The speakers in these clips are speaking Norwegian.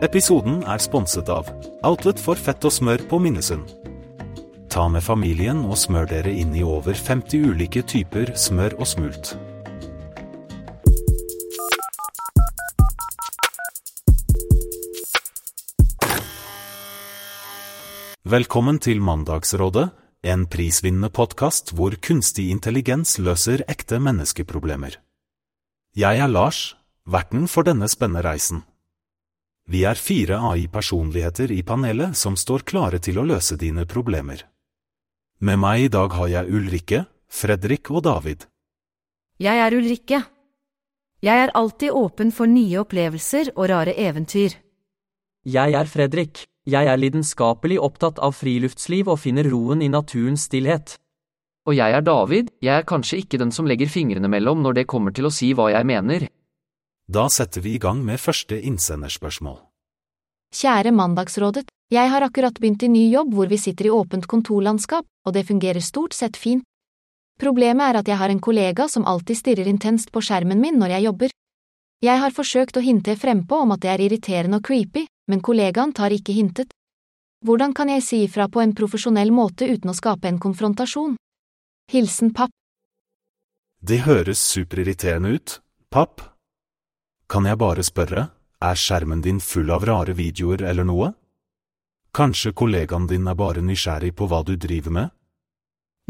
Episoden er sponset av Outlet for fett og smør på Minnesund. Ta med familien og smør dere inn i over 50 ulike typer smør og smult. Velkommen til Mandagsrådet, en prisvinnende podkast hvor kunstig intelligens løser ekte menneskeproblemer. Jeg er Lars, verten for denne spennende reisen. Vi er fire AI-personligheter i panelet som står klare til å løse dine problemer. Med meg i dag har jeg Ulrikke, Fredrik og David. Jeg er Ulrikke. Jeg er alltid åpen for nye opplevelser og rare eventyr. Jeg er Fredrik. Jeg er lidenskapelig opptatt av friluftsliv og finner roen i naturens stillhet. Og jeg er David, jeg er kanskje ikke den som legger fingrene mellom når det kommer til å si hva jeg mener. Da setter vi i gang med første innsenderspørsmål. Kjære Mandagsrådet, jeg har akkurat begynt i ny jobb hvor vi sitter i åpent kontorlandskap, og det fungerer stort sett fint. Problemet er at jeg har en kollega som alltid stirrer intenst på skjermen min når jeg jobber. Jeg har forsøkt å hinte frempå om at det er irriterende og creepy, men kollegaen tar ikke hintet. Hvordan kan jeg si ifra på en profesjonell måte uten å skape en konfrontasjon? Hilsen papp. Det høres superirriterende ut, papp. Kan jeg bare spørre, er skjermen din full av rare videoer eller noe? Kanskje kollegaen din er bare nysgjerrig på hva du driver med?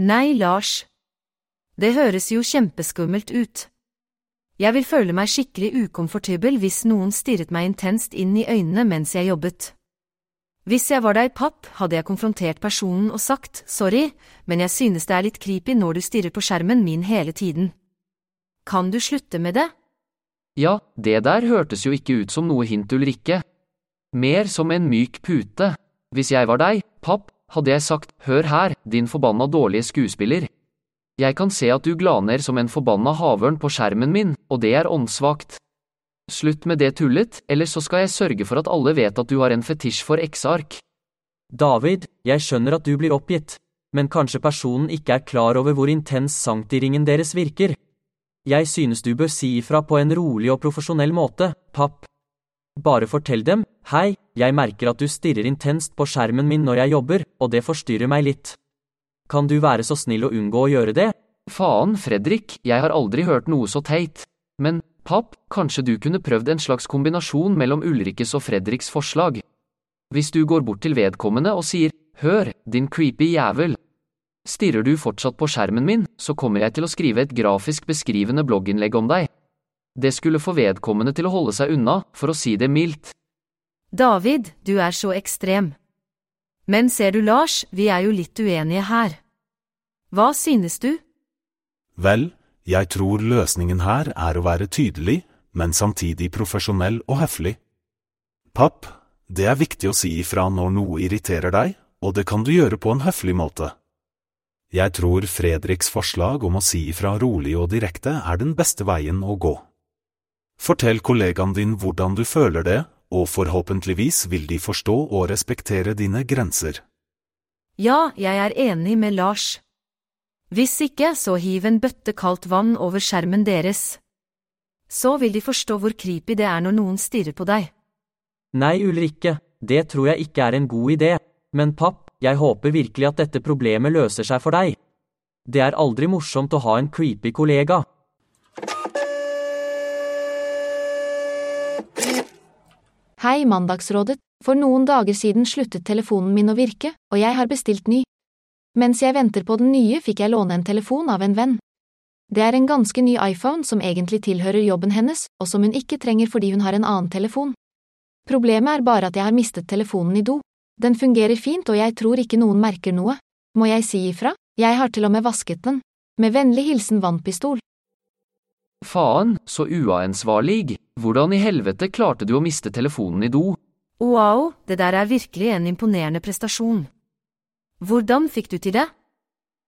Nei, Lars. Det høres jo kjempeskummelt ut. Jeg vil føle meg skikkelig ukomfortabel hvis noen stirret meg intenst inn i øynene mens jeg jobbet. Hvis jeg var deg, papp, hadde jeg konfrontert personen og sagt sorry, men jeg synes det er litt creepy når du stirrer på skjermen min hele tiden. Kan du slutte med det? Ja, det der hørtes jo ikke ut som noe hint, Ulrikke. Mer som en myk pute. Hvis jeg var deg, papp, hadde jeg sagt hør her, din forbanna dårlige skuespiller. Jeg kan se at du glaner som en forbanna havørn på skjermen min, og det er åndssvakt. Slutt med det tullet, eller så skal jeg sørge for at alle vet at du har en fetisj for X-ark. David, jeg skjønner at du blir oppgitt, men kanskje personen ikke er klar over hvor intens sanktiringen deres virker. Jeg synes du bør si ifra på en rolig og profesjonell måte, papp. Bare fortell dem, hei, jeg merker at du stirrer intenst på skjermen min når jeg jobber, og det forstyrrer meg litt. Kan du være så snill å unngå å gjøre det? Faen, Fredrik, jeg har aldri hørt noe så teit. Men, papp, kanskje du kunne prøvd en slags kombinasjon mellom Ulrikkes og Fredriks forslag? Hvis du går bort til vedkommende og sier hør, din creepy jævel. Stirrer du fortsatt på skjermen min, så kommer jeg til å skrive et grafisk beskrivende blogginnlegg om deg. Det skulle få vedkommende til å holde seg unna, for å si det mildt. David, du er så ekstrem. Men ser du, Lars, vi er jo litt uenige her. Hva synes du? Vel, jeg tror løsningen her er å være tydelig, men samtidig profesjonell og høflig. Papp, det er viktig å si ifra når noe irriterer deg, og det kan du gjøre på en høflig måte. Jeg tror Fredriks forslag om å si ifra rolig og direkte er den beste veien å gå. Fortell kollegaen din hvordan du føler det, og forhåpentligvis vil de forstå og respektere dine grenser. Ja, jeg er enig med Lars. Hvis ikke, så hiv en bøtte kaldt vann over skjermen deres. Så vil de forstå hvor creepy det er når noen stirrer på deg. Nei, Ulrikke, det tror jeg ikke er en god idé, men papp, jeg håper virkelig at dette problemet løser seg for deg. Det er aldri morsomt å ha en creepy kollega. Hei, Mandagsrådet, for noen dager siden sluttet telefonen min å virke, og jeg har bestilt ny. Mens jeg venter på den nye, fikk jeg låne en telefon av en venn. Det er en ganske ny iPhone som egentlig tilhører jobben hennes, og som hun ikke trenger fordi hun har en annen telefon. Problemet er bare at jeg har mistet telefonen i do. Den fungerer fint og jeg tror ikke noen merker noe. Må jeg si ifra? Jeg har til og med vasket den. Med vennlig hilsen vannpistol. Faen, så uansvarlig. Hvordan i helvete klarte du å miste telefonen i do? Wow, det der er virkelig en imponerende prestasjon. Hvordan fikk du til det?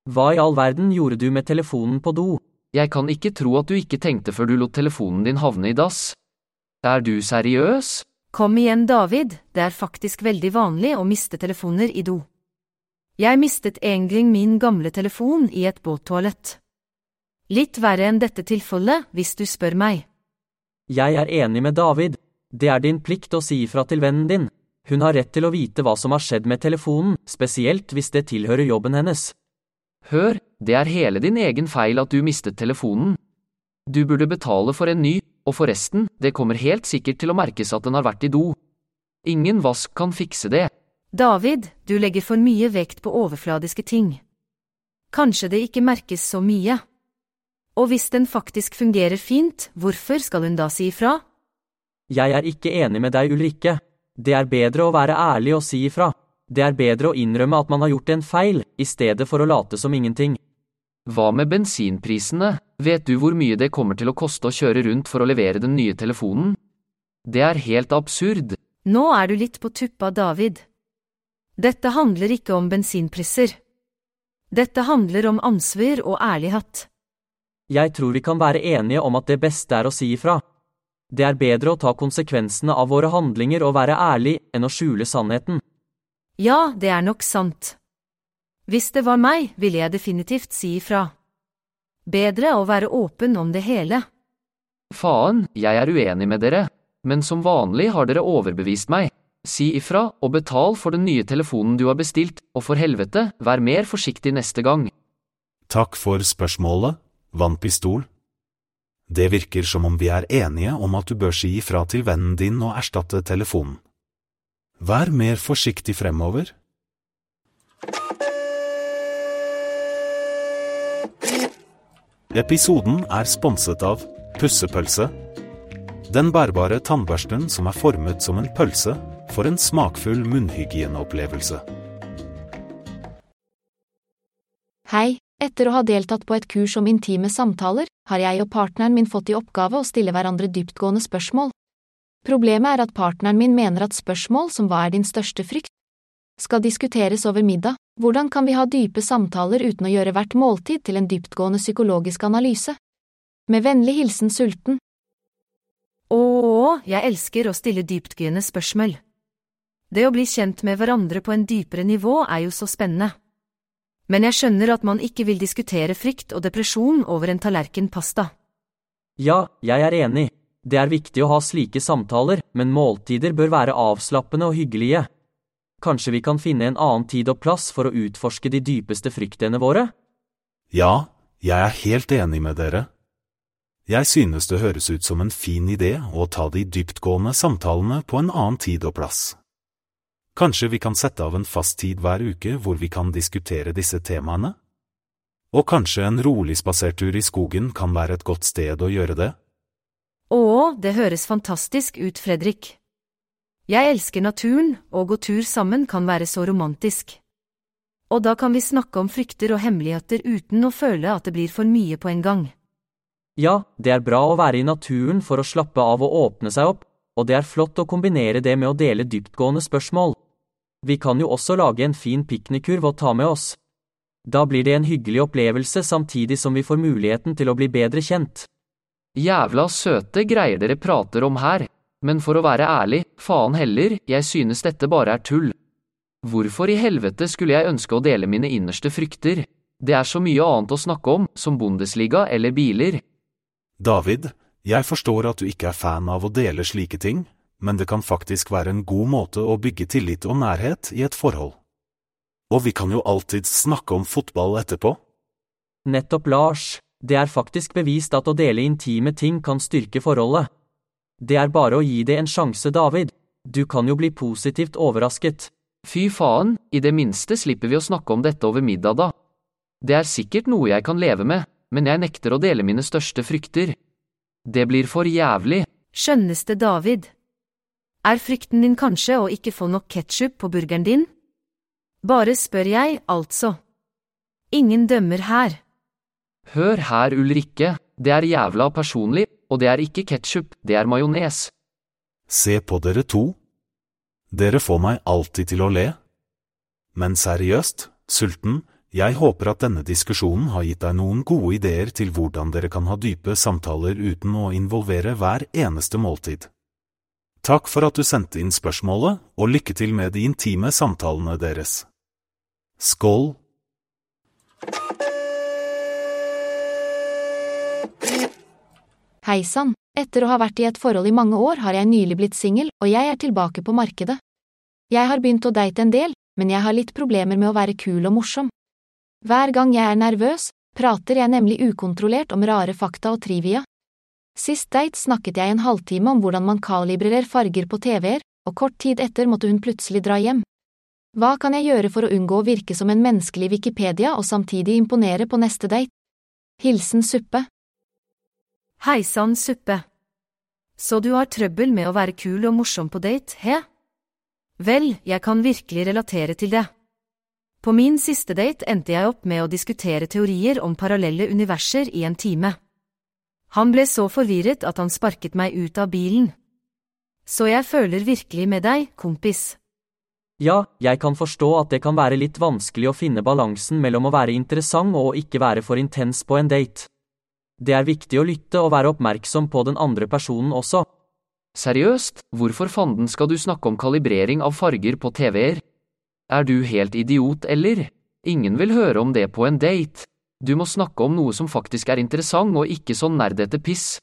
Hva i all verden gjorde du med telefonen på do? Jeg kan ikke tro at du ikke tenkte før du lot telefonen din havne i dass. Er du seriøs? Kom igjen, David, det er faktisk veldig vanlig å miste telefoner i do. Jeg mistet en gang min gamle telefon i et båttoalett. Litt verre enn dette tilfellet, hvis du spør meg. Jeg er enig med David. Det er din plikt å si ifra til vennen din. Hun har rett til å vite hva som har skjedd med telefonen, spesielt hvis det tilhører jobben hennes. Hør, det er hele din egen feil at du mistet telefonen. Du burde betale for en ny, og forresten, det kommer helt sikkert til å merkes at den har vært i do. Ingen vask kan fikse det. David, du legger for mye vekt på overfladiske ting. Kanskje det ikke merkes så mye. Og hvis den faktisk fungerer fint, hvorfor skal hun da si ifra? Jeg er ikke enig med deg, Ulrikke. Det er bedre å være ærlig og si ifra. Det er bedre å innrømme at man har gjort en feil, i stedet for å late som ingenting. Hva med bensinprisene, vet du hvor mye det kommer til å koste å kjøre rundt for å levere den nye telefonen? Det er helt absurd. Nå er du litt på tuppa, David. Dette handler ikke om bensinpriser. Dette handler om ansvar og ærlighet. Jeg tror vi kan være enige om at det beste er å si ifra. Det er bedre å ta konsekvensene av våre handlinger og være ærlig enn å skjule sannheten. Ja, det er nok sant. Hvis det var meg, ville jeg definitivt si ifra. Bedre å være åpen om det hele. Faen, jeg er uenig med dere, men som vanlig har dere overbevist meg. Si ifra og betal for den nye telefonen du har bestilt, og for helvete, vær mer forsiktig neste gang. Takk for spørsmålet, Vannpistol. Det virker som om vi er enige om at du bør si ifra til vennen din og erstatte telefonen. Vær mer forsiktig fremover. Episoden er sponset av Pussepølse. Den bærbare tannbørsten som er formet som en pølse, for en smakfull munnhygieneopplevelse. Hei, etter å ha deltatt på et kurs om intime samtaler, har jeg og partneren min fått i oppgave å stille hverandre dyptgående spørsmål. Problemet er at partneren min mener at spørsmål som hva er din største frykt, skal diskuteres over middag, hvordan kan vi ha dype samtaler uten å gjøre hvert måltid til en dyptgående psykologisk analyse? Med vennlig hilsen Sulten. Ååå, jeg elsker å stille dyptgående spørsmål. Det å bli kjent med hverandre på en dypere nivå er jo så spennende. Men jeg skjønner at man ikke vil diskutere frykt og depresjon over en tallerken pasta. Ja, jeg er enig. Det er viktig å ha slike samtaler, men måltider bør være avslappende og hyggelige. Kanskje vi kan finne en annen tid og plass for å utforske de dypeste fryktene våre? Ja, jeg er helt enig med dere. Jeg synes det høres ut som en fin idé å ta de dyptgående samtalene på en annen tid og plass. Kanskje vi kan sette av en fast tid hver uke hvor vi kan diskutere disse temaene? Og kanskje en rolig spasertur i skogen kan være et godt sted å gjøre det? Å, det høres fantastisk ut, Fredrik. Jeg elsker naturen, og å gå tur sammen kan være så romantisk. Og da kan vi snakke om frykter og hemmeligheter uten å føle at det blir for mye på en gang. Ja, det er bra å være i naturen for å slappe av og åpne seg opp, og det er flott å kombinere det med å dele dyptgående spørsmål. Vi kan jo også lage en fin piknikkurv å ta med oss. Da blir det en hyggelig opplevelse samtidig som vi får muligheten til å bli bedre kjent. Jævla søte greier dere prater om her, men for å være ærlig, faen heller, jeg synes dette bare er tull. Hvorfor i helvete skulle jeg ønske å dele mine innerste frykter? Det er så mye annet å snakke om, som Bundesliga eller biler. David, jeg forstår at du ikke er fan av å dele slike ting, men det kan faktisk være en god måte å bygge tillit og nærhet i et forhold. Og vi kan jo alltid snakke om fotball etterpå. Nettopp, Lars. Det er faktisk bevist at å dele intime ting kan styrke forholdet. Det er bare å gi det en sjanse, David. Du kan jo bli positivt overrasket. Fy faen, i det minste slipper vi å snakke om dette over middag, da. Det er sikkert noe jeg kan leve med, men jeg nekter å dele mine største frykter. Det blir for jævlig. Skjønneste David. Er frykten din kanskje å ikke få nok ketsjup på burgeren din? Bare spør jeg, altså. Ingen dømmer her. Hør her, Ulrikke, det er jævla personlig, og det er ikke ketsjup, det er majones. Se på dere to. Dere får meg alltid til å le. Men seriøst, Sulten, jeg håper at denne diskusjonen har gitt deg noen gode ideer til hvordan dere kan ha dype samtaler uten å involvere hver eneste måltid. Takk for at du sendte inn spørsmålet, og lykke til med de intime samtalene deres. Skål! Hei sann, Etter å ha vært i et forhold i mange år har jeg nylig blitt singel, og jeg er tilbake på markedet. Jeg har begynt å date en del, men jeg har litt problemer med å være kul og morsom. Hver gang jeg er nervøs, prater jeg nemlig ukontrollert om rare fakta og trivia. Sist date snakket jeg en halvtime om hvordan man kalibrerer farger på TV-er, og kort tid etter måtte hun plutselig dra hjem. Hva kan jeg gjøre for å unngå å virke som en menneskelig Wikipedia og samtidig imponere på neste date? Hilsen Suppe. Hei sann, Suppe. Så du har trøbbel med å være kul og morsom på date, he? Vel, jeg kan virkelig relatere til det. På min siste date endte jeg opp med å diskutere teorier om parallelle universer i en time. Han ble så forvirret at han sparket meg ut av bilen. Så jeg føler virkelig med deg, kompis. Ja, jeg kan forstå at det kan være litt vanskelig å finne balansen mellom å være interessant og ikke være for intens på en date. Det er viktig å lytte og være oppmerksom på den andre personen også. Seriøst, hvorfor fanden skal du snakke om kalibrering av farger på TV-er? Er du helt idiot, eller? Ingen vil høre om det på en date. Du må snakke om noe som faktisk er interessant og ikke sånn nerdete piss.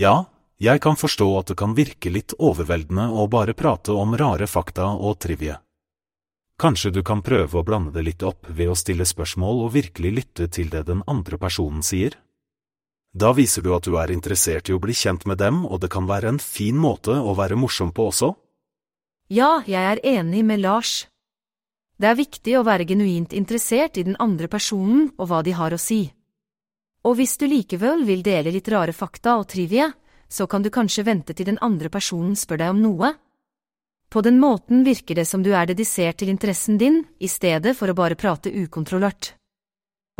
Ja, jeg kan forstå at det kan virke litt overveldende å bare prate om rare fakta og trivie. Kanskje du kan prøve å blande det litt opp ved å stille spørsmål og virkelig lytte til det den andre personen sier? Da viser du at du er interessert i å bli kjent med dem, og det kan være en fin måte å være morsom på også. Ja, jeg er enig med Lars. Det er viktig å være genuint interessert i den andre personen og hva de har å si. Og hvis du likevel vil dele litt rare fakta og trivie, så kan du kanskje vente til den andre personen spør deg om noe. På den måten virker det som du er dedisert til interessen din, i stedet for å bare prate ukontrollert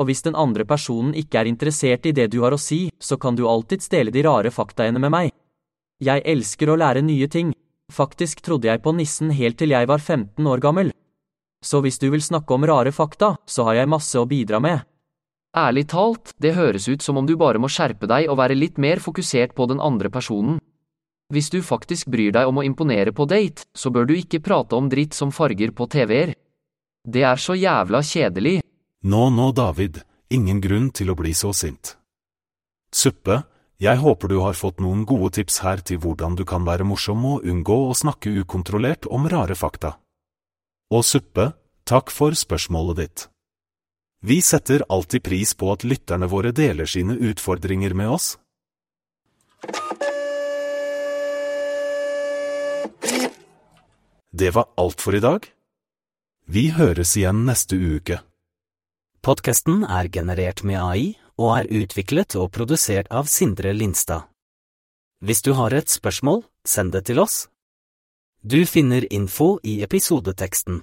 og hvis den andre personen ikke er interessert i det du har å si, så kan du alltids dele de rare faktaene med meg. Jeg elsker å lære nye ting, faktisk trodde jeg på nissen helt til jeg var 15 år gammel. Så hvis du vil snakke om rare fakta, så har jeg masse å bidra med. Ærlig talt, det høres ut som om du bare må skjerpe deg og være litt mer fokusert på den andre personen. Hvis du faktisk bryr deg om å imponere på date, så bør du ikke prate om dritt som farger på TV-er. Det er så jævla kjedelig. Nå, nå, David, ingen grunn til å bli så sint. Suppe, jeg håper du har fått noen gode tips her til hvordan du kan være morsom og unngå å snakke ukontrollert om rare fakta. Og Suppe, takk for spørsmålet ditt. Vi setter alltid pris på at lytterne våre deler sine utfordringer med oss. Det var alt for i dag. Vi høres igjen neste uke. Podkasten er generert med AI og er utviklet og produsert av Sindre Lindstad. Hvis du har et spørsmål, send det til oss. Du finner info i episodeteksten.